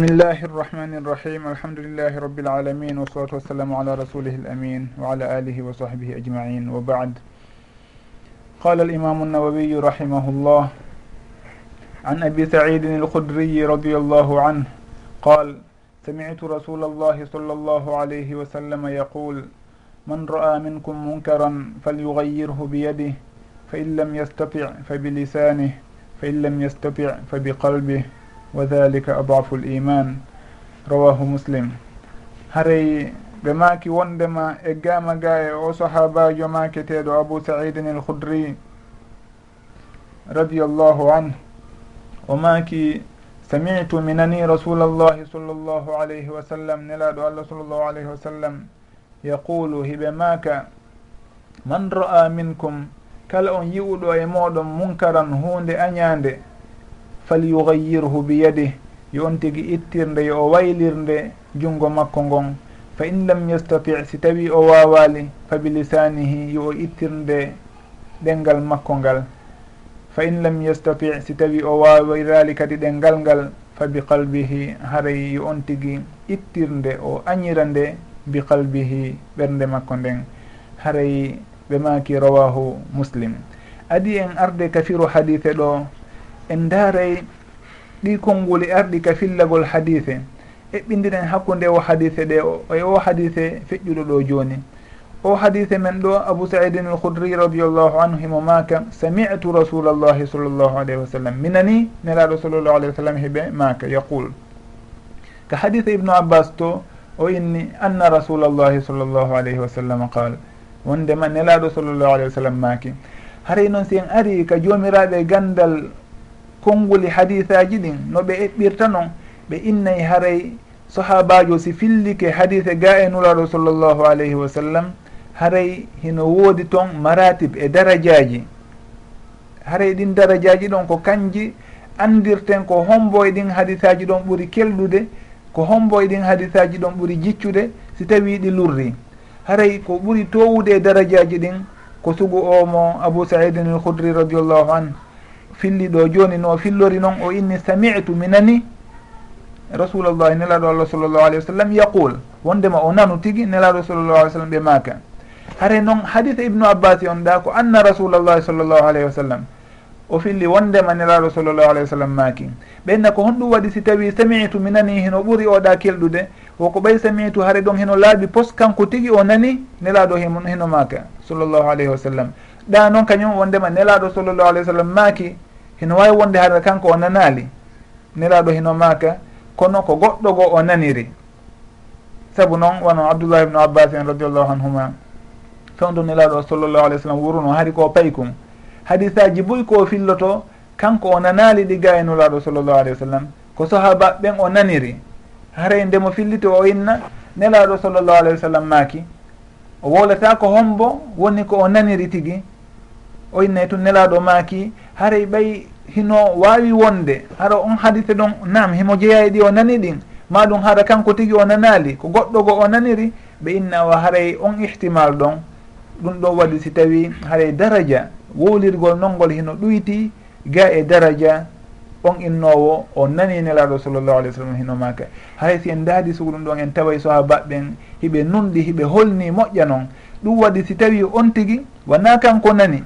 بسم الله الرحمن الرحيم الحمد لله رب العالمين والصلاة والسلام على رسوله الأمين وعلى آله وصحبه أجمعين وبعد قال الإمام النووي رحمه الله عن أبي سعيد الخدري رضي الله عنه قال سمعت رسول الله صلى الله عليه وسلم يقول من رأى منكم منكرا فليغيره بيده فإن لم يستطع فبلسانه فإن لم يستطع فبقلبه وذلك أضعف الإيمان رواه مسلم haray ɓe maaki wondema e gama ga e o sahabajo maketeɗo abou saidin el khudri radiallahu anh o maaki samitu mi nani rasula allahi sall llahu alayhi wa sallam nelaɗo allah sall llahu alayhi wa sallam yaqulu hiɓe maaka man ra'a minkum kala on yi'uɗo e moɗon munkaran hunde añande falyugayirhu biyadih yo on tigi ittirde yo o waylirde junngo makko ngon. Fa in lam yastati si tawi o wawali fa bilisanihi yo o ittirde ɗengal makko ngal. Fa in lam yastati si tawi o wawirali kadi ɗengal ngal fa bi qalbihi haray yo on tigi ittirde o añira nde bi qalbihi ɓernde makko nden. Haray ɓe maki rawahu muslim. Adi en arde kafiru hadithe ɗo en daaray ɗi konnguli e arɗi ka fillagol hadise. Eɓɓindiren hakkunde o hadise ɗe e o hadise feƴƴuɗo ɗo jooni. O hadise men ɗo abou saidin al khoudri radiallahu anhu himo maka sami'tu rasulallahi sall llahu alayhi wa sallam. Minani nelaɗo sallllahu alayhi wa sallam heɓe maka yaqul ka hadise ibnu abbas to o inni anna rasulallahi sall llahu alayhi wa sallam qal wondema nelaɗo sallllahu alayhi wa sallam maki haray noon si en ari ka jomiraɓe gandal konnguli hadisaji ɗin no ɓe eɓɓirta noon ɓe innayi haray sahabajo si fillike hadise ga e nuraɗo sallllahu alayhi wa sallam haray hino woodi toon maratib e darajaji. Haray ɗin darajaji ɗon ko kanji andirten ko homboye ɗin hadisaji ɗon ɓuuri kelɗude ko homboye ɗin hadisaji ɗon ɓuuri jiccude si tawi ɗi lurri. Haray ko ɓuuri towude e darajaji ɗin ko sugu omo abou saidin al hudri radiallahu anhu filliɗo joni no fillori noon o inni sami'tu minani rasulullahi nelaɗo allah sallllahu alayhi wa sallam yaqul wondema o nanu tigui nelaɗo sallllahu alih w sallam ɓe maka hare noon hadita ibnu abbas on ɗa ko anna rasulullahi sallllahu alayhi wa sallam o filli wondema nelaɗo sallllahu alayhi wa sallam maki ɓenna ko honɗum waɗi si tawi samitu mi nani heno ɓuuri oɗa kelɗude woko ɓay samitu hare ɗon hino laaɓi pos kanko tigui o nani nelaɗo hino maka sallllahu alayhi wa sallam. ɗa noon kañum wondema nelaɗo sallllahu alih w sallam maaki hino wawi wonde haɗa kanko o nanali nelaɗo hino maaka kono ko goɗɗo goo o naniri. Saabu noon wono abdoullah ibnu abbas en radiallahu anhuma fewdo nelaɗo sallllahu alih w sallam wuruno haari ko paykum hadisaji boyi ko filloto kanko o nanali ɗi ga e nulaɗo sallllahu alih wa sallam. Ko sahaba ɓen o naniri. Haray ndemo fillito o inna nelaɗo sallllahu alih wa sallam maaki. o wolata ko hombo woni ko o naniri tigi. O innay e tun nelaɗo maaki haray ɓay hino wawi wonde. Hara on hadise ɗon nam himo jeeyayi ɗi o nani ɗin. Ma ɗum hara kanko tigi o nanali ko goɗɗo go o naniri ɓe innawa haray on ihtimal ɗon. Ɗum ɗo waɗi si tawi haray daraja. Wowlirgol nonngol hino ɗuyti ga e daraja. on innowo o nani e nelaɗo sallllahu alih w sallam hino maka hay si en daadi sugu ɗum ɗon en taway sahabaɓe hiɓe nunɗi hiɓe holni moƴƴa noon. Ɗum waɗi si tawi on tigui wona kanko nani?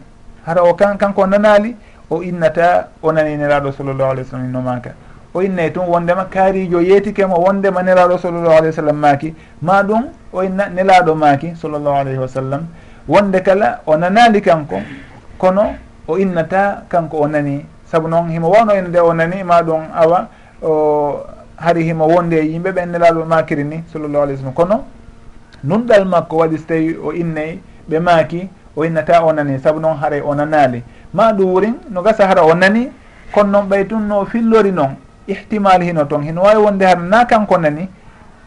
Hara o kan kanko nanali o innata o nani e nelaɗo sallllahu alih w sallam hino maka o innayi tun wondema kaarijo yeetikemo wondema nelaɗo sallllahu alayhi wa sallam maaki. Ma ɗum o inna nelaɗo maaki sallllahu alayhi wa sallam. Wonde kala o nanali kanko. Kono o innata kanko o nani saabu noon himo wawno en nde o nani ma ɗum awa o hari himo wonde e yimɓe ɓen e nelaɗo makiri ni sallllahu alih w sallam. Kono nunɗal makko waɗi so tawi o innayi ɓe maaki o innata o nani saabu noon haray o nanali ma ɗum wurin no gasa hara o nani kono noon ɓay tun no fillori noon ihtimal hino toon. Hino wawi wonde har na kanko nani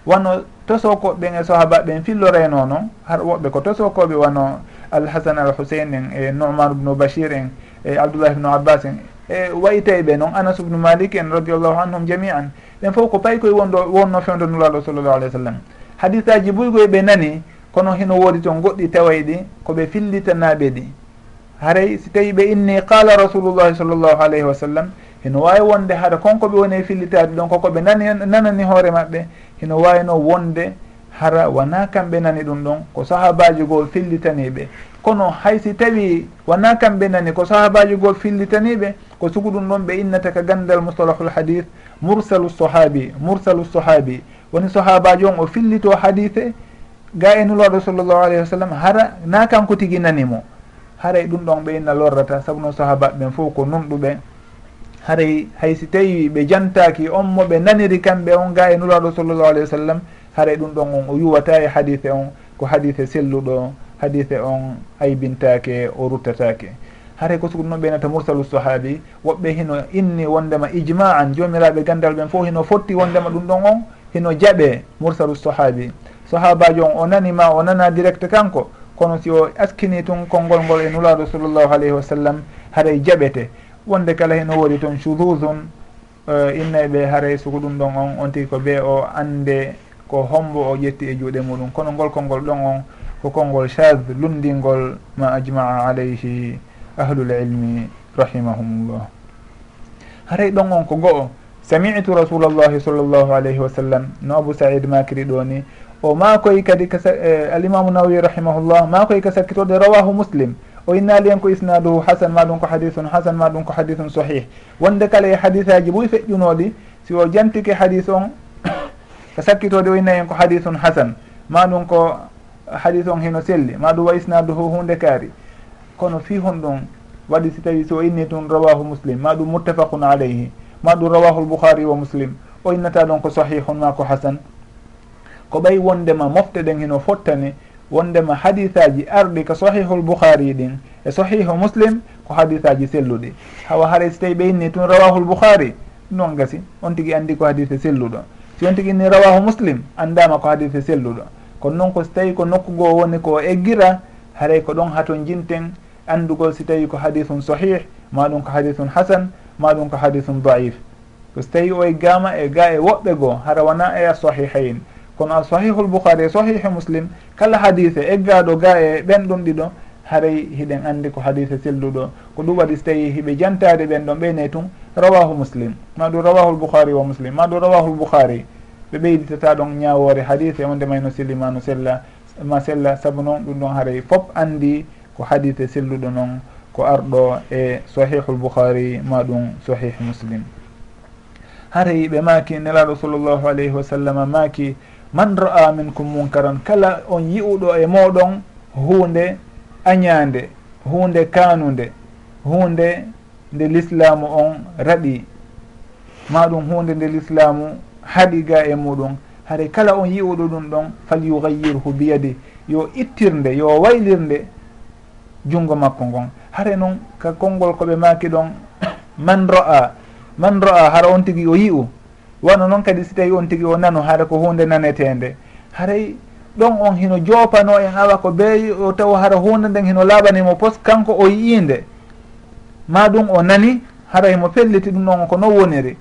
wano tosokoɓeɓen e sahaba ɓen filloreno noon har woɓɓe ko tosokoɓe wano alhasan al husein en e nomar ubnu bachir en e abdoullah ibnu abbas en e wayitayɓe noon anas ubnu malik en radiallahu anhum jami an ɓen fof ko pay koye wonɗo wonno fewdo nulaɗo sallllahu alih w sallam. Hadis aji ɓuygoye ɓe nani kono hino woodi toon goɗɗi taway ɗi koɓe fillitanaɓe ɗi. Haray si tawi ɓe inni qala rasulullahi sallllahu alayhi wa sallam hino wawi wonde hara konko ɓe woni e fillitade ɗon kokoɓe nani nanani hoore maɓɓe hino wawino wonde hara wona kamɓe nani ɗum ɗon ko sahabaji goo fillitaniɓe kono haysi tawi wona kamɓe nani ko sahabaji goo fillitaniɓe ko sugu ɗum ɗon ɓe innata ka gandal mustalahul hadith mursalu sahabi mursalu sahabi. Woni sahabaji on o fillito hadise ga e nulaɗo sallllahu alayhi wa sallam hara na kanko tigi nanimo haray ɗum ɗon ɓe inna lorrata saabu no sahabaɓe ɓen fof ko numɗuɓe haray haysi tawi ɓe jantaki on mo ɓe naniri kamɓe on ga e nulaɗo sallllahu alayhi wa sallam haray ɗum ɗon on o yuwata e hadise on ko hadise selluɗo. hadise on aybintake o ruttatake. Hare ko sugu noon ɓeynata mursalu sahabi woɓɓe hino inni wondema ijma an jomiraɓe gandal ɓen fof hino fotti wondema ɗum ɗon on hino jaɓe mursalu sahabi. Sahabajo on o nanima o nana direct kanko kono si o askini tun konngol ngol e nulaɗo sallllahu alayhi wa sallam haray jaɓete. Wonde kala heno wori toon chudusun e, innayɓe e haray sugu ɗum ɗon on on tigi ko ɓe o ande ko hombo o ƴetti e juuɗe muɗum. Kono ngol konngol ɗon on ko konngol chad lundingol ma ajmaa alayhi ahlul ilmi rahimahumullah. Haray ɗon on ko go'o samitu rasulallahi sall llahu alayhi wa sallam. No abou saïd makiri ɗo ni. O makoy kadi eh, alimamu nawawi rahimahullah makoy ka sakkitode rawahu muslim. O innali hen ko isnaduhu hasan ma ɗum ko hadisun hasan ma ɗum ko hadisun sahih. Wonde kala e hadis aji ɓuuri feƴƴunoɗi si o jantike hadis on ka sakkitode o inna hen ko hadisun hasan ma ɗum ko hadis on heno selli ma ɗum wa isnaduhu hunde kaari. Kono fi hon ɗum waɗi si tawi so inni tun rawahu muslim ma ɗum muttafaqun aleyhi ma ɗum rawahu lboukhari wa muslim. O innata ɗon ko sahihun ma ko hasan. Ko ɓay wondema mofte ɗen heno fottani wondema hadisaji arɗi ko sahihul bouhari ɗin. E sahihu muslim ko hadisaji selluɗi. Hawa haray so tawi ɓe inni tun rawahul bouhari noon gasi. On tigui andi ko hadise selluɗo. Si on tigui inni rawahu muslim andama ko hadise selluɗo. kono noon ko so tawi ko nokku goo woni ko eggira haray ko ɗon haton jinten anndugol si tawi ko hadisum sahih ma ɗum ko hadisum hasan ma ɗum ko hadisum daif ko so tawi o eggama e ga e, e woɓɓe goo hara wona e a sahihayn. Kono a sahihul boukhari e sahihu muslim kala hadise eggaɗo ga e ɓen ɗum ɗiɗo haray hiɗen andi ko hadise selluɗo ko ɗum waɗi so tawi hiɓe jantade ɓen ɗon ɓeyne tun rawahu muslim. Ma ɗum rawahul boukhari wa muslim ma ɗum rawahul boukhari ɓe ɓeyditata ɗon ñawore hadis wonde mayno no no sella ma sella. Saabu noon ɗum ɗon haray fof andi ko hadise selluɗo noon ko arɗo e sahihul bouhari ma ɗum sahih muslim. Haray ɓe maaki nelaɗo sallllahu alayhi wa sallam maaki man ra'a minkum munkaran kala on yi'uɗo e moɗon hunde añande hunde kanude hunde nde l'islamu on raɗi. Maɗum hunde nde l'islamu haɗiga e muɗum. Hare kala on yi'uɗo ɗum ɗon fal falyugayirhu biyadi. Yo ittirnde yo waylirnde junngo makko ngon. Hare noon ka konngol koɓe maaki ɗon man ro'a man ro'a hara on tigi o yi'u. Wano noon kadi si tawi on tigi o nanu hara ko hunde nanetende haray ɗon on hino jopano en awa ko be o taw hara hunde nden hino laaɓanimo pos kanko o yi'inde ma ɗum o nani haray mo felliti ɗum ɗon ko non woniri.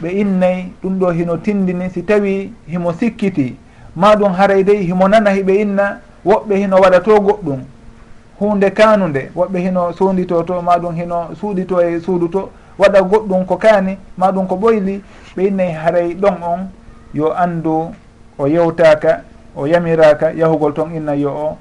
ɓe innayi ɗum ɗo hino tindini. Si tawi himo sikkiti ma ɗum haray dey himo nanahi ɓe inna woɓɓe hino waɗa to goɗɗum. Hunde kanude woɓɓe hino suudito to ma ɗum hino suuɗito e suudu to waɗa goɗɗum ko kaani ma ɗum ko ɓoyli ɓe innayi haray ɗon on yo andu o yewtaka o yamiraka yahugol toon inna yo o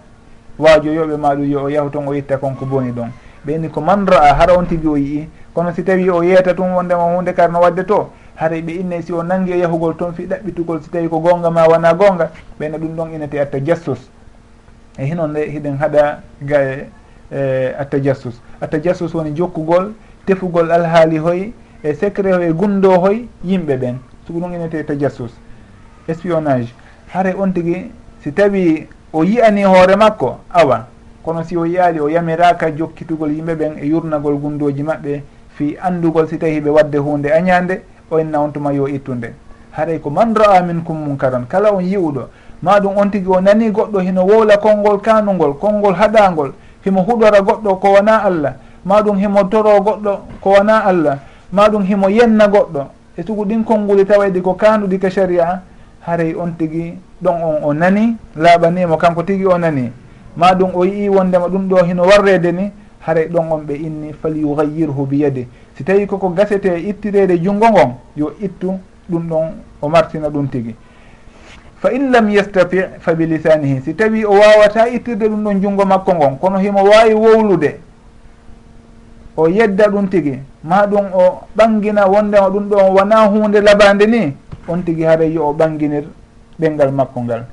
waajoyoɓe maɗum yo o yahu toon o itta konko boni ɗon. Ɓe inni ko man ra'a hara on tigi o yii. Kono si tawi o yeeta tum wondema hunde kar no wadde to haray ɓe innay si o nangi e yahugol toon fi ɗaɓɓitugol si tawi ko gonga ma wona gonga ɓeyna ɗum ɗon inete atta jassus e hinon nde hiɗen haɗa ga e atta jassus atta jassus woni jokkugol tefugol alhaali hoy e secret hoy e gundo hoy yimɓe ɓen. Soko ɗum inete atta jassus espionnage. Haray on tigui si tawi o yiyani hoore makko awa. Kono si o yiyali o yamiraka jokkitugol yimɓe ɓen e yurnagol gundoji maɓɓe fi andugol si tawi ɓe wadde hunde añade o inna on tuma yo ittunde. Haray ko man ra'a minkum munkaran kala on yi'uɗo. Ma ɗum on tigui o nani goɗɗo hino wowla konngol kanugol konngol haɗagol himo huɗora goɗɗo ko wona allah. Ma ɗum himo toro goɗɗo ko wona allah. Ma ɗum himo yenna goɗɗo. E tugu ɗin konnguli tawayɗi ko kanuɗi ka sharia haray on tigi ɗon on o nani laaɓanimo kanko tigi o nani. Ma ɗum o yii wondema ɗum ɗo hino warrede ni haray ɗon on ɓe inni fal yugayyirhu biyadi. Si tawi koko gasete ittirede junngo ngon yo ittu ɗum ɗon o martina ɗum tigi. Fa in lam yestati fa bilisanihi si tawi o wawata ittirde ɗum ɗon junngo makko ngon kono himo wawi wowlude o yedda ɗum tigi. Ma ɗum o ɓangina wondema ɗum ɗon wona hunde labade ni on tigi haray yo o ɓanginir ɗengal makko ngal.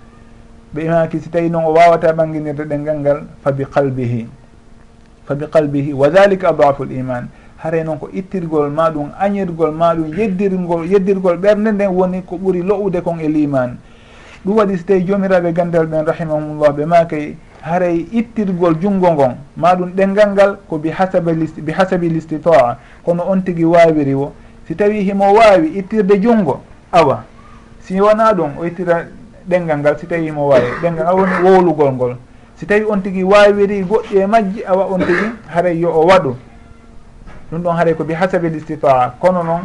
Ɓe imaki si tawi noon o wawata ɓanginirde ɗengal ngal fa bi qalbihi. fa bi qalbihi wa dhalika adafu l iman. Haray noon ko ittirgol ma ɗum añirgol ma ɗum yeddirgol yeddirgol ɓernde nden woni ko ɓuuri lo'ude kon e liman ɗum waɗi so tawi jomiraɓe gandal ɓen rahimahumullah ɓe makay haray ittirgol junngo ngon ma ɗum ɗengal ngal ko bi hasabe bi hasabi listitaa kono on tigui wawiri wo. Si tawi himo wawi ittirde junngo awa. Si wona ɗum o ittira ɗengal ngal si tawi himo wawi ɗengal ngal woni wowlugol ngol. si tawi on tigui wawiri goɗɗi e majji awa on tigui haray yo o waɗu. Ɗum ɗon haray ko bi hasabe istitaa kono noon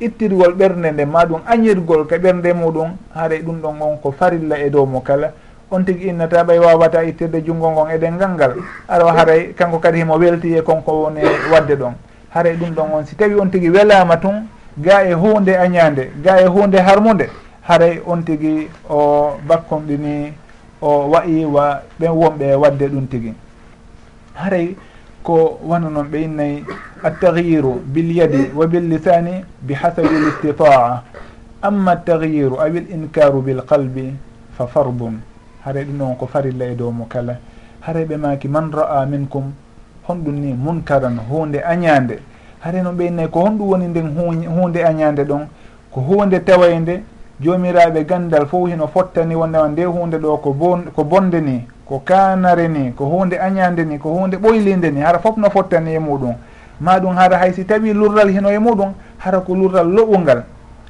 ittirgol ɓernde nde ma ɗum añirgol ka ɓernde muɗum haray ɗum ɗon on ko farilla e dow mo kala. On tigui innata ɓay wawata ittirde junggo ngon e ɗengal ngal. Ara haray kanko kadi himo welti e konko woni wadde ɗon. Haray ɗum ɗon on si tawi on tigui welama tun ga e hunde añade ga e hunde harmude haray on tigui o bakkonɗini o wayi wa ɓen wonɓe wadde ɗum tigi. Haray ko wano noon ɓe innayi attagyiru bilyadi wa billisani bi bihasabi listitaa amma attagyiru awi l incaru bilqalbi fa fardun. Haray ɗum noon ko farilla e dow mo kala. Haray ɓe maki man ra'a minkum honɗum ni munkaran hunde añande haray noon ɓe innayi ko honɗum woni nden hunde añande ɗon ko hunde tawayde jomiraɓe gandal fof hino fottani wondema nde hunde ɗo ko bon ko bonde ni ko kanare ni ko hunde añande ni ko hunde ɓoylinde ni hara foof no fottani e muɗum. Ma ɗum hara hay si tawi lurral hino e muɗum hara ko lurral loɓungal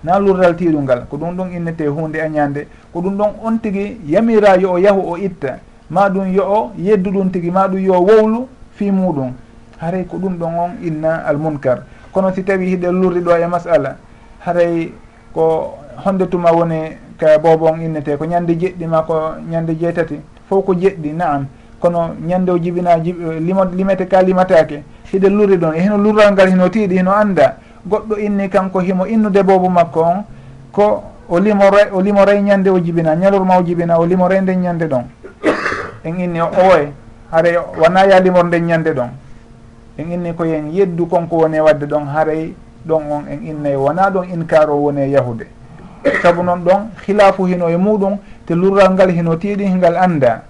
na lurral tiɗungal ko ɗum ɗon innete hunde añande ko ɗum ɗon on tigui yamira yo o yahu o itta. Ma ɗum yo o yeddu ɗum tigui ma ɗum yo wowlu fi muɗum. Haray ko ɗum ɗon on inna almunkar. Kono si tawi hiɗe lurri ɗo e masala haray ko honde tuma woni ka bobon innete ko ñande jeɗɗi ma ko ñande jeetati. Fof ko jeɗɗi naam. Kono ñande o jibina eh, limo limete ka limatake hiɗe luri ɗon e hino lurral ngal hino tiiɗi hino anda goɗɗo inni kanko himo innude boobo makko on ko o limore o limoray ñande o jibina ñalorma o jibina o limoray nden ñande ɗon. En inni o owoye haray wona ya limor nden ñande ɗon. En inni ko yen yeddu konko woni wadde ɗon haray ɗon on en innay wona ɗon inkar o woni e yahude. saabu noon ɗon hilafu hino e muɗum te lurral ngal hino tiiɗi ngal anda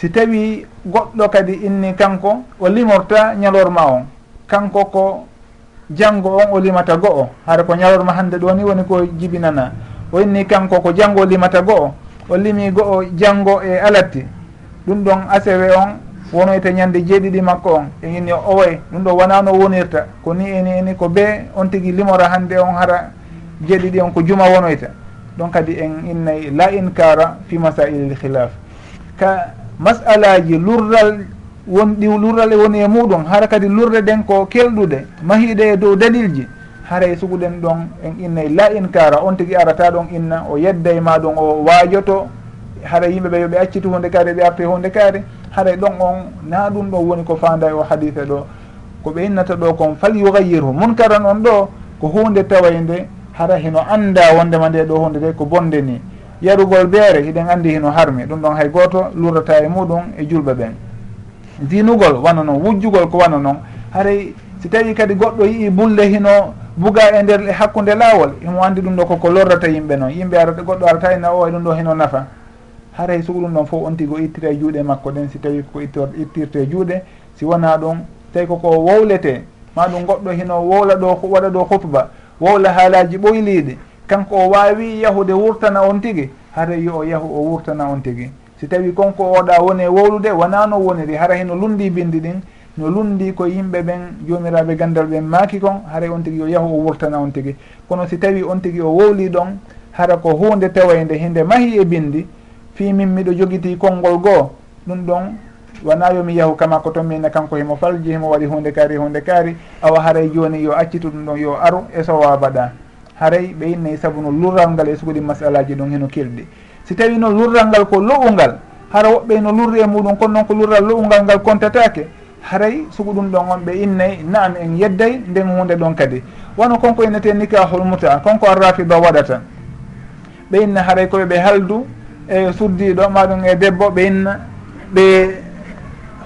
si tawi goɗɗo kadi inni kanko o limorta ñalorma on. Kanko ko janggo on o limata go'o. Hara ko ñalorma hande ɗo ni woni ko jibinana. O inni kanko ko janggo o limata go'o o limi go'o janggo e alatti. Ɗum ɗon asewe on wonoyta ñande jeeɗiɗi makko on. E inni o owoy ɗum ɗo wona no wonirta. Ko ni eni eni ko be on tigui limora hande on hara jeeɗiɗi on ko juma wonoyta. Ɗon kadi en innay la inkara fi masailil khilaf. Ka masalaji lurral won ɗi lurral e woni e muɗum hara kadi lurde ɗen ko kelɗuɗe mahiɗe e dow dalilji haray e suguɗen ɗon en innay la inkara on tigui arata ɗon inna o yedda e maɗum o waajoto hara yimɓeɓe yoɓe accitu hunde kaari ɓe arte hunde kaari haray e ɗon on na ɗum ɗo woni ko fanda e o haditha ɗo. Ko ɓe innata ɗo kon fal yugayirhu munkaran on ɗo ko hunde tawayde hara hino anda wondema nde ɗo hunde de ko bonde ni. Yarugol beere hiɗen andi hino harmi ɗum ɗon hay goto lurrata e muɗum e julɓe ɓen. Dinugol wana noon wujjugol ko wana noon haray si tawi kadi goɗɗo yii bulle hino buga e nder e hakkude laawol imo andi ɗum ɗo koko lorrata yimɓe noon yimɓe arata goɗɗo arata ina o e ɗum ɗo hino nafa. Haray sugu ɗum ɗon fof on tigo ittira e juuɗe makko ɗen si tawi koko ittirte e juuɗe si wona ɗum tawi koko wowlete ma ɗum goɗɗo hino wowla ɗo waɗa ɗo hutba wowla haalaji ɓoyliɗe kanko o wawi yahude wurtana on tigui hara yo o yahu o wurtana on tigui si tawi konko oɗa woni e wowlude wona no woniri? Hara heno lundi bindi ɗin no lundi ko yimɓe ɓen jomiraɓe gandal ɓen maaki kon hara on tigui yo yahu o wurtana on tigui kono si tawi on tigui o wowli ɗon hara ko hunde tawayde hinde mahi e bindi fi min miɗo jogiti konngol goo ɗum ɗon wona yomi yahu kama ko toon kanko himo falji himo waɗi hunde kaari hunde kaari awa haray joni yo accitu ɗum ɗon yo aru e sowa baɗa. Haray ɓe innayi saabu no lurral ngal e suguɗi masalaji ɗum heno kelɗi. Si tawi no lurral ngal ko lo'ungal hara woɓɓe no lurri e muɗum kono noon ko lurral lo'ungal ngal contatake haray sugu ɗum ɗon on ɓe innayi naam en yedday nden hunde ɗon kadi. Wono konko innete nikahul muta konko arrafida waɗata. Ɓe inna haray koɓe ɓe haldu e suddiɗo maɗum e debbo ɓe inna ɓe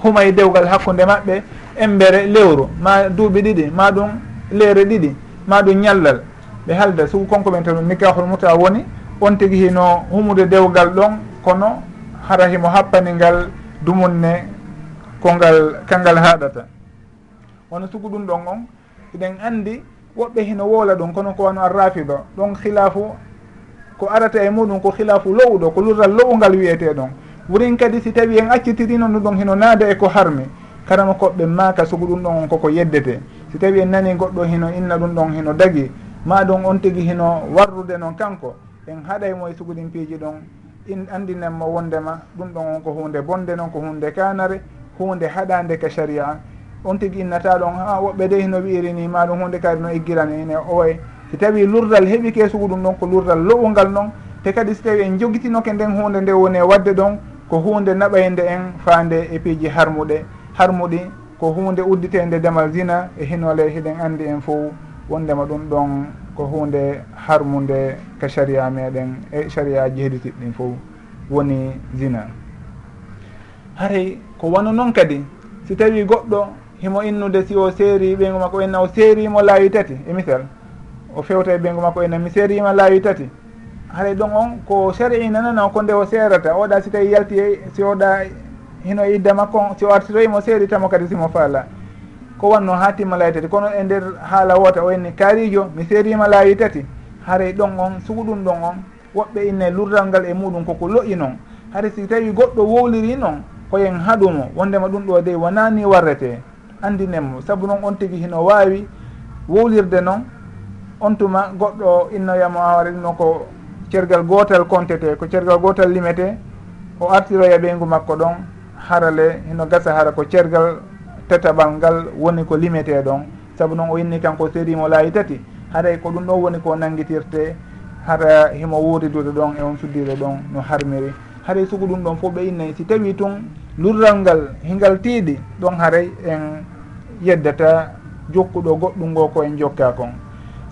humay dewgal hakkude maɓɓe embere lewru ma duuɓi ɗiɗi ma ɗum leere ɗiɗi ma ɗum ñallal. Ɓe halda sugu konko ɓen tan nikahol muta woni on tigi hino humude dewgal ɗon kono hara himo happani ngal dumunne kongal kangal haɗata wono sugu ɗum ɗon on eɗen andi woɓɓe hino woola ɗum kono ko wano arrafida ɗon khilafu ko arata e muɗum ko khilafu lowɗo ko lurral lowungal wiyete ɗon wurin kadi si tawi en accitirino ndu ɗon hino naada e ko harmi. Karama koɓɓe maaka sugu ɗum ɗon on koko yeddete. Si tawi en nani goɗɗo hino inna ɗum ɗon hino dagi. Ma ɗon on tigi hino warrude noon kanko. En haɗaymo e suguɗin piiji ɗon in andinenmo wondema ɗum ɗon on ko hunde bonde noon ko hunde kanare hunde haɗande ka sharia. On tigi innata ɗon ha woɓɓe de hino wiiri ni ma ɗum hunde kadi no iggirani ine e oye si tawi lurdal heeɓi keesugu ɗum ɗon ko lurdal lowungal noon te kadi si tawi en jogitinoke nden hunde nde woni e wadde ɗon ko hunde naɓayde en faande e piiji harmuɗe. Harmuɗi ko hunde udditede ndemal zina e hinole hiɗen andi en fof wondema ɗum ɗon ko hunde harmude ka sharia meɗen e sharia jehditiɗ ɗin fof woni zina. Haray ko wano noon kadi si tawi goɗɗo himo innude si o seeri ɓeygu makko enna o seerimo laawi tati e misal o fewta e ɓeygu makko enna mi seerima laawi tati haray ɗon on ko sari nanana ko nde o seerata oɗa si tawi yalti e, si oɗa hino idda makko si o artiroyimo seeritamo kadi simo faala. Ko wanno ha timma laawi tati kono e nder haala woota o enni kaarijo mi seerima laawi tati haray ɗon on suguɗum ɗon on woɓɓe inne lurdal ngal e muɗum koko loƴi noon hara si tawi goɗɗo wowliri noon koyen haɗumo wondema ɗum ɗo de wonani warrete. Andinenmo saabu noon on tigui hino wawi wowlirde noon on tuma goɗɗo innoyamo aware ɗum ɗon ko cergal gotal contete ko cergal gotal limete o artiroya ɓeygu makko ɗon harale hino gasa hara ko cergal tataɓal ngal woni ko limete ɗon. Saabu noon o inni kanko serimo laayi tati haray ko ɗum ɗon woni ko nanguitirte hara himo wuridude ɗon e on suddire ɗon no harmiri. Haray sugu ɗum ɗon fof ɓe innayi si tawi tun lurral ngal hingal tiiɗi ɗon haray en yeddata jokkuɗo goɗɗum ngo ko en jokka kon.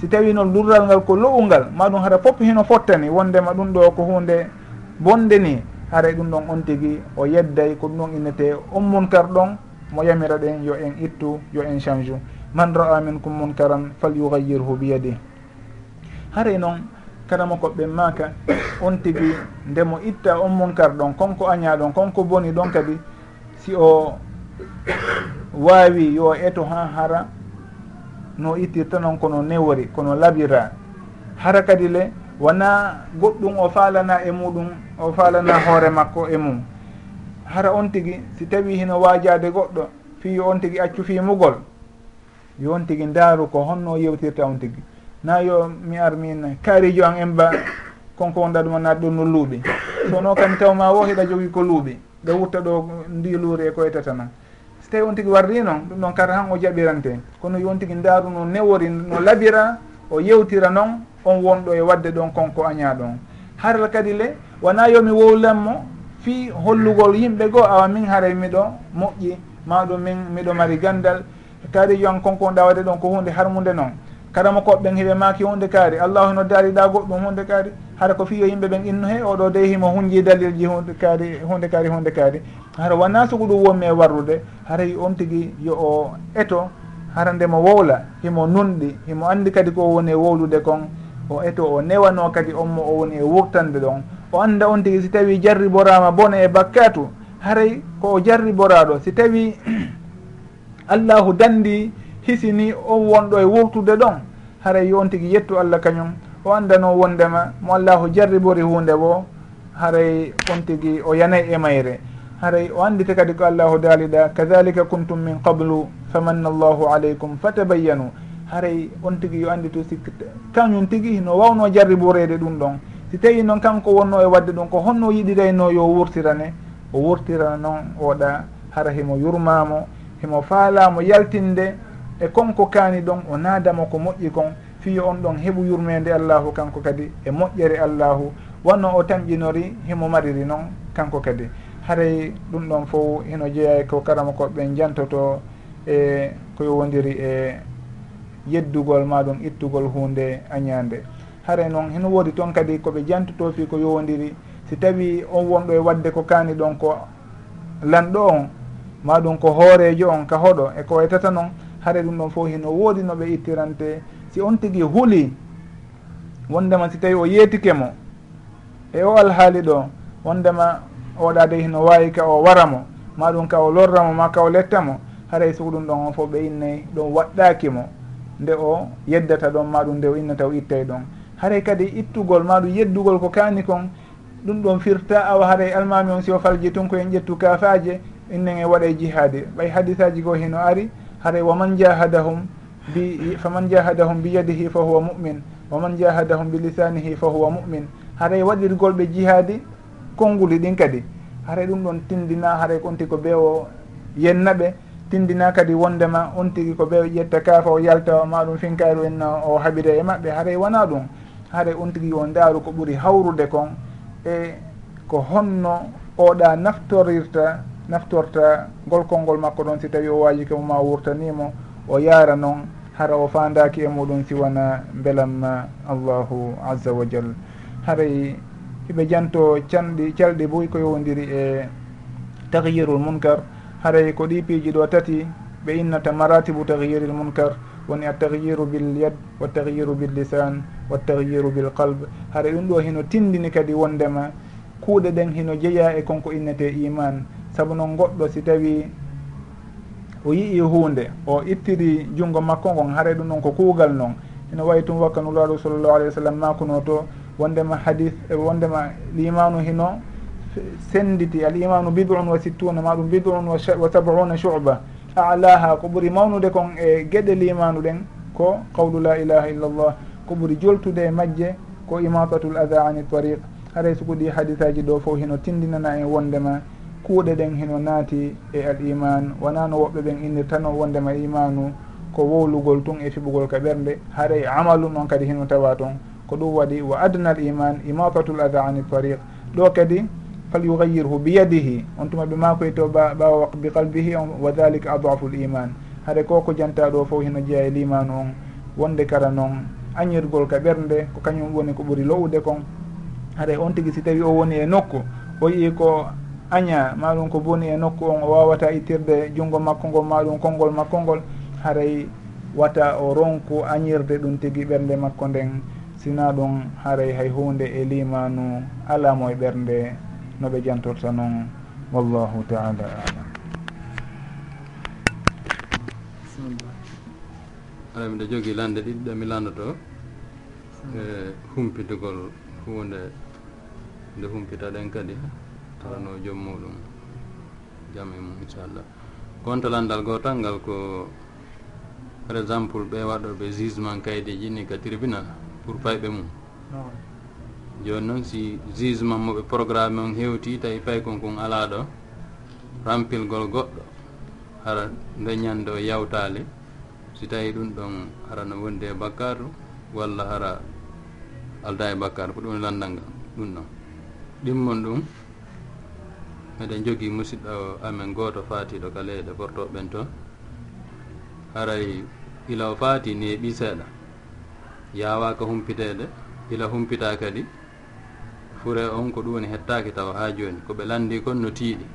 si tawi noon lurral ngal ko lowungal ma ɗum hara fof hino fottani wondema ɗum ɗo ko hunde bonde ni haray e ɗum ɗon on tigui o yedday ko ɗum ɗon innete on munkar ɗon mo yamira ɗen yo en ittu yo en change. U man ra'a minkum munkaran fal yugayirhu biyadi haray e noon karama koɓɓe maka on tigui ndemo itta on munkar ɗon konko aña ɗon konko boni ɗon kadi si o wawi yo eto ha hara no ittirta noon kono newori kono labira. Hara kadi le wona goɗɗum o falana e muɗum o falana hoore makko e mum. Hara on tigi si tawi hino wajade goɗɗo fi on tigi accu fimugol yo on tigi ndaaru ko honno yewtirta on tigi. Na yo mi ar min kaarijo an en ba konko wonɗa ɗum anaat ɗo no luuɓi. Sono kadi taw ma wo heɗa jogui ko luuɓi ɗo wutta ɗo ndi luuri e koye tata nan tawi on tigui warri noon ɗum noon kata han o jaɓirante. Kono yon tigui ndaaru no newori no labira o yewtira noon on wonɗo e wadde ɗon konko aña ɗon haral kadi le wona yomi wowlanmo fi hollugol yimɓe goo awa min haray miɗo moƴƴi maɗum min miɗo mari gandal. Taari an konko on ɗawade ɗon ko hunde harmude noon kadama koɓeɓen heɓe maki hunde kaari. Allahu noddariɗa goɗɗum hunde kaari. Hara ko fiyo yimɓe ɓen innu he oɗo deyhimo hunji dalilji hunde kaari hunde kaari hunde kaari. Hara wona sugu ɗum wonmi e warrude hara yo on tigui yo o eto hara ndemo wowla himo nunɗi himo andi kadi ko woni e wowlude kon o eto o newano kadi on mo o woni e wurtande ɗon. O anda on tigui si tawi jarriborama bone e bakkatu haray ko o jarriboraɗo si tawi allahu dandi hisini on wonɗo e wurtude ɗon. Haray yon tigui yettu allah kañum. O andano wondema mo allahu jarribori hunde bo haray on tigui o yanay e mayre. Haray o andite kadi ko allahu daaliɗa kadalika kuntum min qablu famanna allahu aleykum fatabayyanu. Haray on tigui yo andi to sikk kañum tigui no wawno jarriborede ɗum ɗon. Si tawi noon kanko wonno e wadde ɗum ko honno yiɗirayno yo wurtirane o wurtirana noon oɗa hara himo yurmamo himo faalamo yaltinde e konko kaani ɗon o naadamo ko moƴƴi kon fiyo on ɗon heɓu yurmede allahu kanko kadi e moƴƴere allahu. Wonno o tamƴinori himo mariri noon kanko kadi. Haray ɗum ɗon fof hino jeeya e ko karama koɓe jantoto e ko yowodiri e yeddugol maɗum ittugol hunde añande haray noon hino woodi toon kadi koɓe jantoto fi ko yowodiri si tawi on wonɗo e wadde ko kaani ɗon ko lanɗo on maɗum ko hoorejo on ka hoɗo e ko waytata noon haare ɗum ɗon fof hino woodi no ɓe ittirante. Si on tigi huuli wondema si tawi o yeetike mo e o alhaali ɗo wondema oɗa de hino wawi ka o wara mo ma ɗum ka o lorramo ma ka o lettamo haray sugu ɗum ɗon on fof ɓe innayi ɗum waɗɗaki mo nde o yeddata ɗon ma ɗum nde o innata o ittay ɗon. Haray kadi ittugol ma ɗum yeddugol ko kaani kon ɗum ɗon firta awa haray almami on si o falji tun koyen ƴettu kafaje innen e waɗa jihaade. Ɓay hadisaji goo hino ari haray waman jahadahum bi faman jahadahum bi yadihi fa huwa mumin. Waman jahadahum bi lisanihi fa huwa mumin. Haray waɗirgol ɓe jihaadi konnguli ɗin kadi. Haray ɗum ɗon tindina haray ko onti ko ɓe o yenna ɓe tindina kadi wondema on tigi ko ɓe ƴetta kaafa o yalta maɗum finkayru en o haɓire e maɓɓe. Haray wona ɗum. Haray on tigi o ndaaru ko ɓuri hawrude kon e ko honno oɗa naftorirta naftorta ngol makko ɗon si tawi o waji ke moma wurtanimo o yaara noon hara o fandaki e muɗum siwana belamma allahu azza wa jal. Haray hiɓe janto canɗi calɗi boy ko yowdiri e tahyirul munkar. Haray ko ɗi piiji ɗo tati ɓe innata maratibu tahyiril munkar. Woni attahyiru bil yad wa tahyiru bil lisan wa tahyiru bil qalb. Haray ɗum ɗo hino tindini kadi wondema kuuɗe ɗen hino jeeya e konko innete iman saabu noon goɗɗo si tawi o yii hunde o ittiri junngo makko ngon haare ɗum noon ko kuugal noon ene wayi tum wakka nulaaɗo sallllahu alayhi wa sallam makuno to wondema hadis e wondema limanu hino senditi al imanu bidun wa sittuna maɗum bidun wa sabuna shuba alaha ko ɓuuri mawnude kon e gueɗe limanu ɗen ko qawlu la ilaha illa llah ko ɓuuri joltude e majje ko imatatul ada ani tariq haray sukuɗi ɗi hadisaji ɗo fof hino tindinana en wondema kuuɗe ɗen heno naati e al iman. Wona no woɓɓe ɓen innirtano wondema imanu ko wowlugol tun e fiɓugol ka ɓernde haray e amalu noon kadi heno tawa toon ko ɗum waɗi wa adna al iman imatatul ada ani tariq. Ɗo kadi fal yugayirhu biyadihi. On tuma ɓe makoye to ɓawa bi qalbihi on wa dhalika adafu l iman. Haɗa ko ko janta ɗo fof heno jeeya e limanu on wonde kara noon añirgol ka ɓernde ko kañum woni ko ɓuuri lowude kon. Haɗa e on tigui si tawi o woni e nokku o yii ko aña maɗum ko boni e nokku on o wawata ittirde junngo makko ngol maɗum konngol makko ngol haray wata o ronku añirde ɗum tigi ɓernde makko nden. Sina ɗum haray hay hunde e limanu alamo e ɓernde noɓe jantorta noon wallahu taala alam. Ala miɗa jogii lande ɗiɗi mi landoto e humpitugol hunde nde humpita ɗen kadi. tawano joom muɗum jam e mum inchallah. Kontolandal goo tan ngal ko par exemple ɓe waɗoɓe jugement kaydeji ni ka tribunal pour payɓe mum. Joni noon si jugement moɓe programme on hewti tawi paykon kon ala ɗo rampilgol goɗɗo hara nde ñande o yawtali si tawi ɗum ɗon hara no wondi e bakkaru walla hara alda e bakkaru ko ɗum landal ngal ɗum ɗon. Ɗimmon ɗum eɗen jogii musidɗo amen goto faatiɗo ka leyɗe portoɓen toon haray ila o faati neeɓi seeɗa yawaka humpiteede ila humpita kadi. Fure on ko ɗum woni hettaki taw ha joni koɓe landi kon no tiiɗi.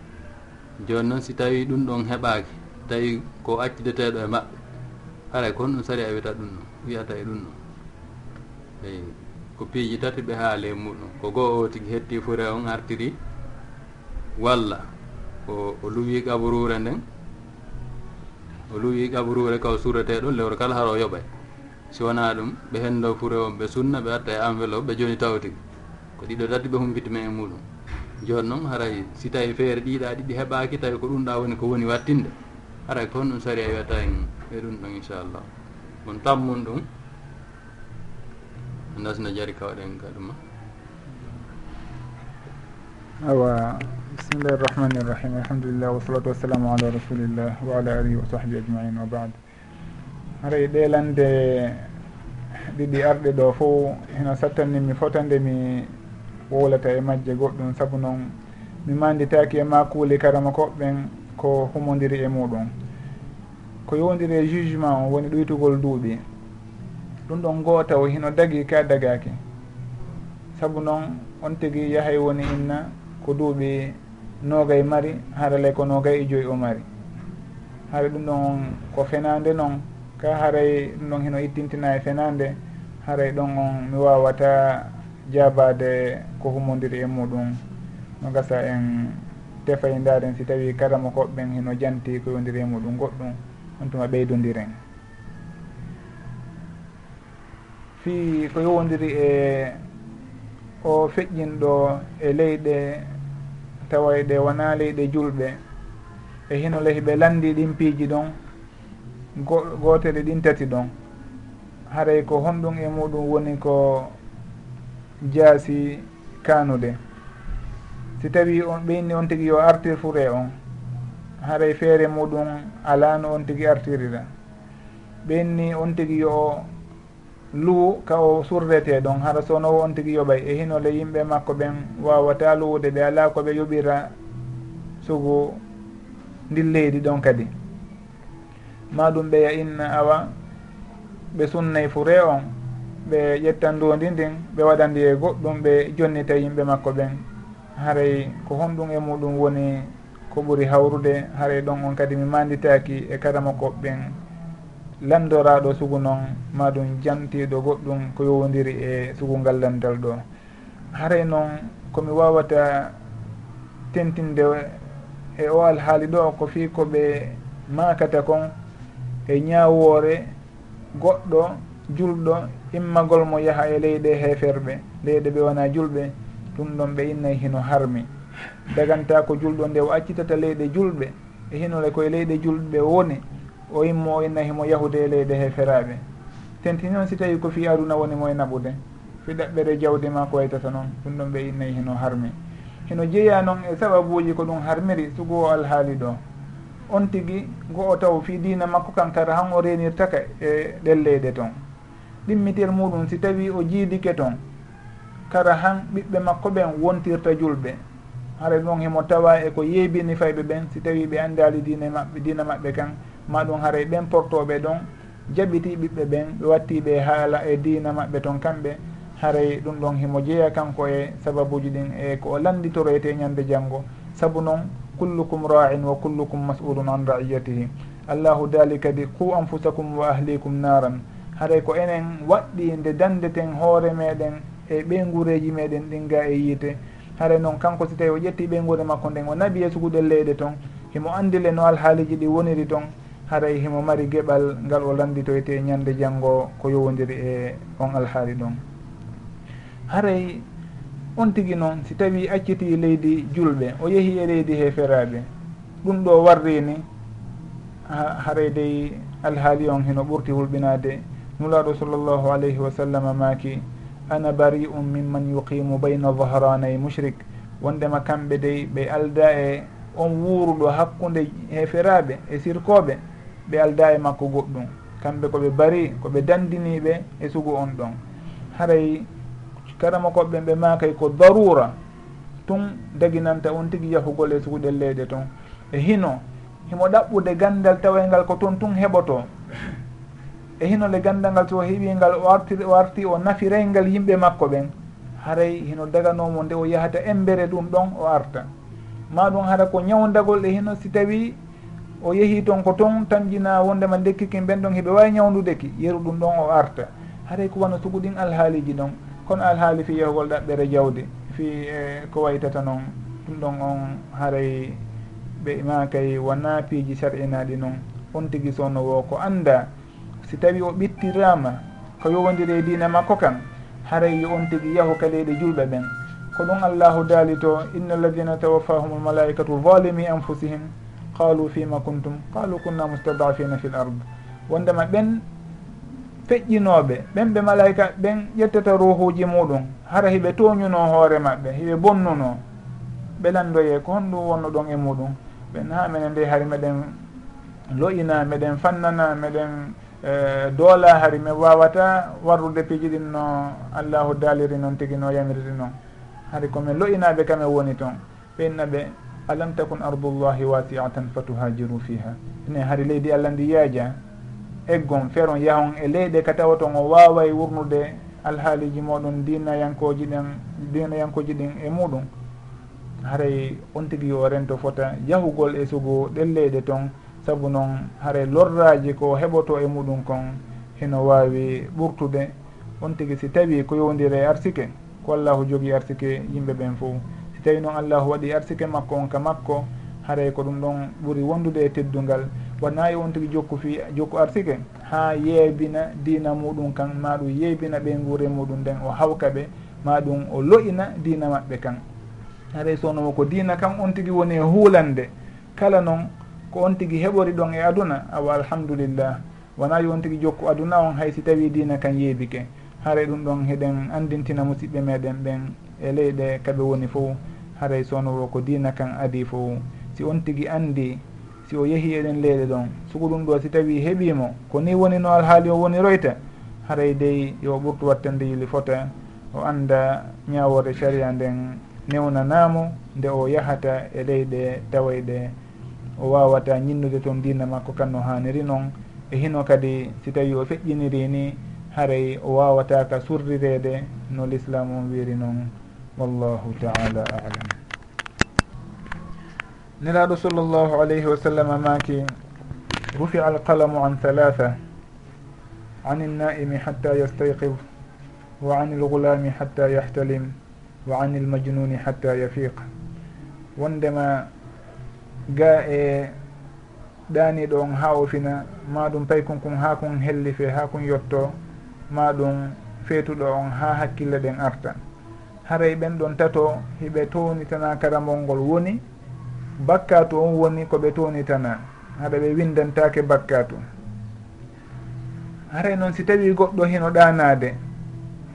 Joni noon si tawi ɗum ɗon heɓaki tawi ko accideteɗo e maɓɓe. Haray kon ɗum sari a wiyata ɗum ɗon wiyata e ɗum ɗon eyi ko piiji tati ɓe haale muɗum ko goo o tigi hetti fure on artiri walla o o luwi kaburure nden o luwi kaburure kaw surete ɗum lewru kala haro yoɓay. Si wona ɗum ɓe hendo fure on ɓe sunna ɓe watta e enveloppe ɓe joni tawti. Ko ɗiɗo tati ɓe humpitime e muɗum. Joni noon haray si tawi feere ɗiɗa ɗiɗi heɓaki tawi ko ɗum ɗa woni ko woni wattinde. Haray ko honɗum sari a wiyata en e ɗum ɗon inchallah. On tammum ɗum dasno jari kawɗen ka ɗuma. Awa. bisimillahi irrahmani irrahim alhamdulillah wasalatu wassalamu ala rasulillah wa ala alihi wa sahbi ajmain wa bad. Haray ɗelande ɗiɗi arɗe ɗo fo heno sattanni mi fotande mi wowlata e majje goɗɗum saabu noon mi manditaki e ma kuuli karama koɓɓen ko humodiri e muɗum. Ko yowdiri e jugement o woni ɗoytugol duuɓi. Ɗum ɗon gootaw hino dagi ka dagaki. Saabu noon on tigui yahay woni inna ko duuɓi nogay mari haralay ko nogay e joyi o mari. Haara ɗum ɗon on ko fenande noon ka haray ɗum ɗon heno ittintina e fenande haray ɗon on mi wawata jabade ko humodiri e muɗum. No gasa en tefay e ndaren si tawi karama koɓɓen heno janti ko yodiri e muɗum goɗɗum on tuma ɓeydodiren fi ko yowodiri e o feƴƴinɗo e leyɗe tawaye ɗe wona leyɗe julɓe. E hino lehi ɓe landi ɗin piiji ɗon gotere ɗin tati ɗon. Haray ko honɗum e muɗum woni ko jaasi kanude si tawi on ɓeyni on tigui yo artir fuure on haray feere muɗum alano on tigui artirira. Ɓenni on tigui yo luwu ka o surrete ɗon hara sonowo on tigui yoɓay. E hinole yimɓe makko ɓen wawata luwude ɓe ala koɓe yoɓira sugu ndin leydi ɗon kadi. Ma ɗum ɓeya inna awa ɓe sunnay fure on ɓe ƴettan ndondi ndin ɓe waɗandi e goɗɗum ɓe jonnita yimɓe makko ɓen. Haray ko honɗum e muɗum woni ko ɓuri hawrude haray ɗon on kadi mi manditaki e karama koɓɓen lamdoraɗo sugu noon maɗum jantiɗo goɗɗum ko yowodiri e sugungal lamdal ɗo. Haray noon komi wawata tentinde e o alhaali ɗo ko fi koɓe makata kon e ñawore goɗɗo julɗo immagol mo yaaha e leyɗe heferɓe leyɗe ɓe wona julɓe ɗum ɗon ɓe innay hino harmi. Daganta ko julɗo nde o accitata leyɗe julɓe e hinole koye leyɗe julɓe woni o immo o inna himo yahude e leyɗe he feraɓe. Tenti noon si tawi ko fi aduna woni mo e naɓude. Fiɗaɓɓere jawde ma ko waytata noon ɗum ɗon ɓe innayi heno harmi. Heno jeeya noon e sababuji ko ɗum harmiri sugo o alhaali ɗo. On tigui go o taw fi dina makko kan kara han o renirtaka e ɗen leyɗe toon ɗimmitir muɗum si tawi o jiidike toon kara han ɓiɓɓe makko ɓen wontirta julɓe. Hara ɗon himo tawa e ko yeebini fayɓe ɓen si tawi ɓe anndali dine maɓɓe dina maɓɓe kan. ma ɗum haray ɓen portoɓe ɗon jaɓiti ɓiɓɓe ɓen ɓe wattiɓe haala e dina maɓɓe toon kamɓe. Haray ɗum ɗon himo jeeya kanko e sababuji ɗin e ko o landitoroyte ñande janggo saabu noon kullukum ra'in wa kullukum mas'ulun an ra'iyatihi allahu dali kadi ku anfusakum wa ahlikum naran haray ko enen waɗɗi nde dandeten hoore meɗen e ɓeygureji meɗen ɗin ga e yiite. Haray noon kanko si tawi o ƴetti ɓeygure makko nden o nabi suguɗel leyɗe toon himo andile no alhaaliji ɗi woniri toon haray himo mari geɓal ngal o landitoyte ñande janngo ko yowodiri e on alhaali ɗon. Haray on tigi noon si tawi acciti leydi julɓe o yeehi e leydi heferaɓe ɗum ɗo warrini haray dey alhaali on hino ɓurti hulɓinade nulaɗo sallllahu alayhi wa sallam maki ana bari um mimman yuqimu bayna dahranay mushrik. Wondema kamɓe dey ɓe alda e on wuuruɗo hakkude heferaɓe e sirkoɓe ɓe alda e makko goɗɗum. Kamɓe koɓe bari koɓe dandiniɓe e sugu on ɗon. Haray karama koɓɓen ɓe makay ko darura tun daginanta on tigui yahugol e suguɗel leyɗe ton. E hino himo ɗaɓɓude gandal tawayngal ko toon tun heɓoto. E hinole gandal ngal so heɓingal o arti o nafireyngal yimɓe makko ɓen. Haray hino daganomo nde o yahata embere ɗum ɗon o arta. Ma ɗum hara ko ñawdagol e hino si tawi o yeehi toon ko toon tamjina wondema dekkiki ɓen ɗon heɓe wawi ñawdudeki yeru ɗum ɗon o arta. Haray ko wano sugu ɗin alhaaliji ɗon kono alhaali fi yehugol ɗaɓɓere jawdi fi e ko waytata noon ɗum ɗon on haray ɓe makay wona piiji sar'inaɗi noon on tigui sowno wo ko anda si tawi o ɓittirama ko yowodiri e dina makko kan haray yo on tigui yahu ka leyɗe julɓe ɓen. Ko ɗum allahu daali to inna alladina tawaffahum almalaikatu zalimi anfusihim qalu fima kuntum qalu kunna mustadafina fi l ard wondema ɓen feƴƴinoɓe ɓen ɓe malayka ɓen ƴettata ruhuji muɗum hara hiɓe toñuno hoore maɓɓe hiɓe bonnuno ɓe landoye ko honɗum wonno ɗon e muɗum ɓen ha minen nde hari meɗen loƴina meɗen fannana meɗen doola hari mi wawata warrude piiji ɗin no allahu daaliri noon tigi no yamiriri noon hari komin loƴinaɓe kamen woni toon ɓeynaɓe alam takun ardullahi wasiatan fatuhajiru fiha. Ine hari leydi allah ndi yaaja eggon feron yahon e leyɗe ka tawa ton o waway wurnude alhaaliji moɗon dinayankoji ɗen dinayankoji ɗin e muɗum. Haray on tigui o rento fota yahugol e sugu ɗen leyɗe ton saabu noon haray lorraji ko heɓoto e muɗum kon heno wawi ɓurtude. On tigui si tawi ko yowdire arsike ko allahu jogui arsike yimɓe ɓen fof tawi noon allahu waɗi arsike makko on ka makko haray ko ɗum ɗon ɓuuri wondude e teddungal. Wona e on tigui jokku fi jokku arsike? Ha yeebina dina muɗum kan ma ɗum yeebina ɓe guure muɗum nden o hawka ɓe ma ɗum o loyina dina maɓɓe kan. Haray sownomo ko dina kan on tigui woni e huulande. Kala noon ko on tigui heɓori ɗon e aduna awa alhamdulillah. Wona yo on tigui jokku aduna on hay si tawi dina kan yeebike. Haray ɗum ɗon heɗen andintina musidɓe meɗen ɓen. e leyɗe kaɓe woni fof haray sownowo ko dina kan adi fo si on tigui andi si o yeehi eɗen leyɗe ɗon sugo ɗum ɗo si tawi heeɓimo ko ni woni no alhaali o woni royta haray dey yo ɓurtu wattande yili fota o anda ñawore saria nden newnanamo nde o yahata e leyɗe tawayɗe. O wawata ñinnude toon dina makko kanno haniri noon e hino kadi si tawi o feƴƴiniri ni haray o wawataka surrirede no l'islam on wiri noon wallahu taala alam. Nelaɗo sallllahu alayhi wa sallam maki rufi alqalamu an halatha an ilnaimi hatta yastayqif wa an ilgulami hatta yahtalim wa an ilmajnuni hatta yafiq. Wondema ga e ɗaniɗo on ha o fina ma ɗum paykon kon ha kon helli fe ha kon yetto ma ɗum feetuɗo on ha hakkille ɗen arta haray ɓen ɗon tato hiɓe townitana karamol ngol woni bakkatu on woni koɓe townitana haɗa ɓe windantake bakkatu haray noon si tawi goɗɗo hino ɗanade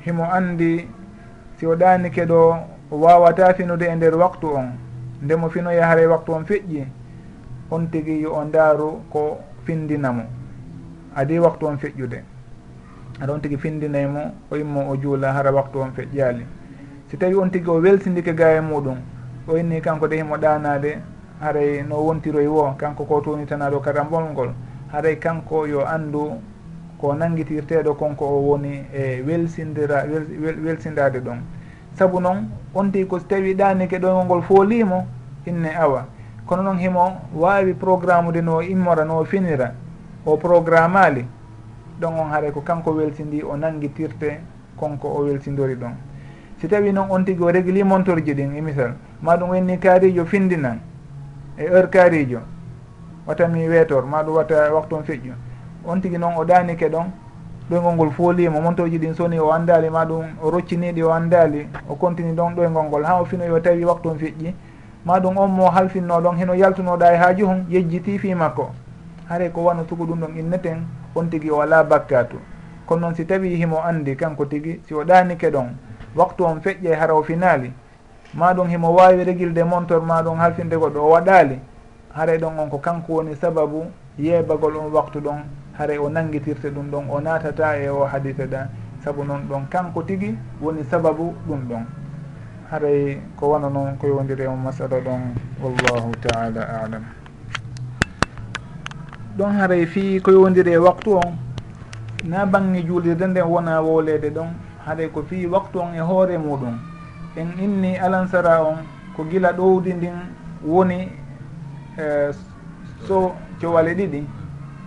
himo andi si o ɗanike ɗo o wawata finude e nder waktu on ndemo finoya haray waktu on feƴƴi on tigui yo o daaru ko findinamo adi waktu on feƴƴude. Aɗa on tigui findinaymo o immo o juula hara waktu on feƴƴali. si tawi on tigui o weltidike ga e muɗum o inni kanko de himo ɗanade haray no wontiroy wo kanko ko tonitanaɗo karambol ngol haray kanko yo andu ko nanguitirteɗo konko o woni e welsindira welsindade ɗum. Saabu noon on tigui ko so tawi ɗanike ɗoygol ngol foolimo inne awa. Kono noon himo wawi programme de no immora no finira o programme ali ɗon on haray ko kanko welsindi o nanguitirte konko o welsindori ɗon si tawi noon on tigui o régli montorji ɗin e misal ma ɗum wenni kaarijo findinan e heure kaarijo watami weetor ma ɗum watta waktu on feƴƴu on tigui noon o ɗanike ɗon ɗoygol ngol foolimo montorji ɗin soni o andali ma ɗum o rocciniɗi o andali o continue ɗon ɗoygol ngol ha o finoyi o tawi waktu on feƴƴi. Ma ɗum on mo halfinno ɗon heno yaltunoɗa e haaju hon yejjiti fi makko haare ko wano tugu ɗum ɗon inneten on tigui o ala bakkatu kono noon si tawi himo andi kanko tigui si o ɗanike ɗon waktu on feƴƴe hara o finali. Ma ɗum himo wawi regilde montor ma ɗum halfinde goɗɗo o waɗali. Haray ɗon on ko kanko woni sababu yeebagol on waktu ɗon. Haray o nanguitirte ɗum ɗon o natata e o hadita ɗa saabu noon ɗon kanko tigui woni sababu ɗum ɗon. Haray ko wana noon ko yowdiri o masala ɗon wallahu taala alam. Ɗon haray fi ko yowdiri e waktu on. Na bangge juulirde nden wona wowlede ɗon. haɗay ko fii waktu on e hoore muɗum. En inni alansara on ko gila ɗowdi ndin woni e, so cowale ɗiɗi.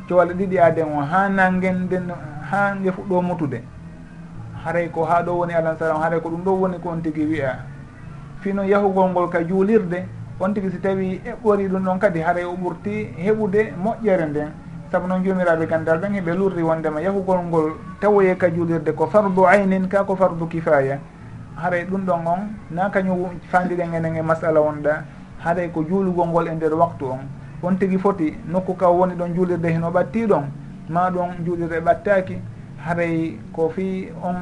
Cowale ɗiɗi aden o ha nangen nden ha nge fuɗɗo mutude. Haray ko ha ɗo woni alansara on haray ko ɗum ɗo woni ko on tigui wiya fino yahugol ngol ka juulirde on tigui si tawi eɓɓori ɗum ɗon kadi haray o ɓurti heɓude moƴƴere nden. saabu noon jomiraɓe gandal ɓen heɓe lurri wondema yahugol ngol tawoye ka juulirde ko fardu aynin ka ko fardu kifaya haray ɗum ɗon on na kañum fandiren enen e masala wonɗa haray ko juulugol ngol e nder waktu on. On tigui foti nokku ka woni ɗon juulirde heno ɓatti ɗon ma ɗon juulirde ɓattaki haray ko fi on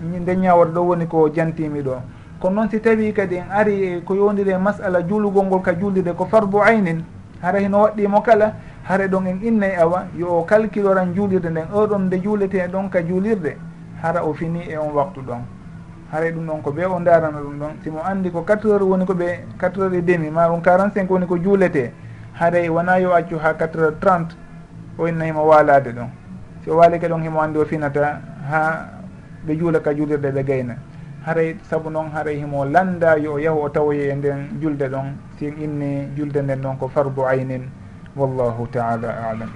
nde ñawor ɗo woni ko jantimi ɗo. Kono noon si tawi kadi en ari e ko yowdiri e masala juulugol ngol ka juulirde ko fardu aynin hara hino waɗɗimo kala hare ɗon en innay awa yo o calculoran juulirde nden oɗon nde juulete ɗon ka juulirde hara o fini e on waktu ɗon. Haray ɗum ɗon ko ɓe o darana ɗum ɗon. Simo andi ko quatre heures woni ko ɓe quatre heures et demi ma ɗum quarante cinq woni ko juulete. Haray wona yo accu ha quatre heures trente o inna himo waalade ɗon. Si o waalike ɗon himo andi o finata ha ɓe juula ka juulirɗe ɓe gayna. Haray saabu noon haray himo landa yo o yaahu o tawoye e nden julde ɗon si inni julde nden ɗon ko fardu aynin. wallahu taala alam.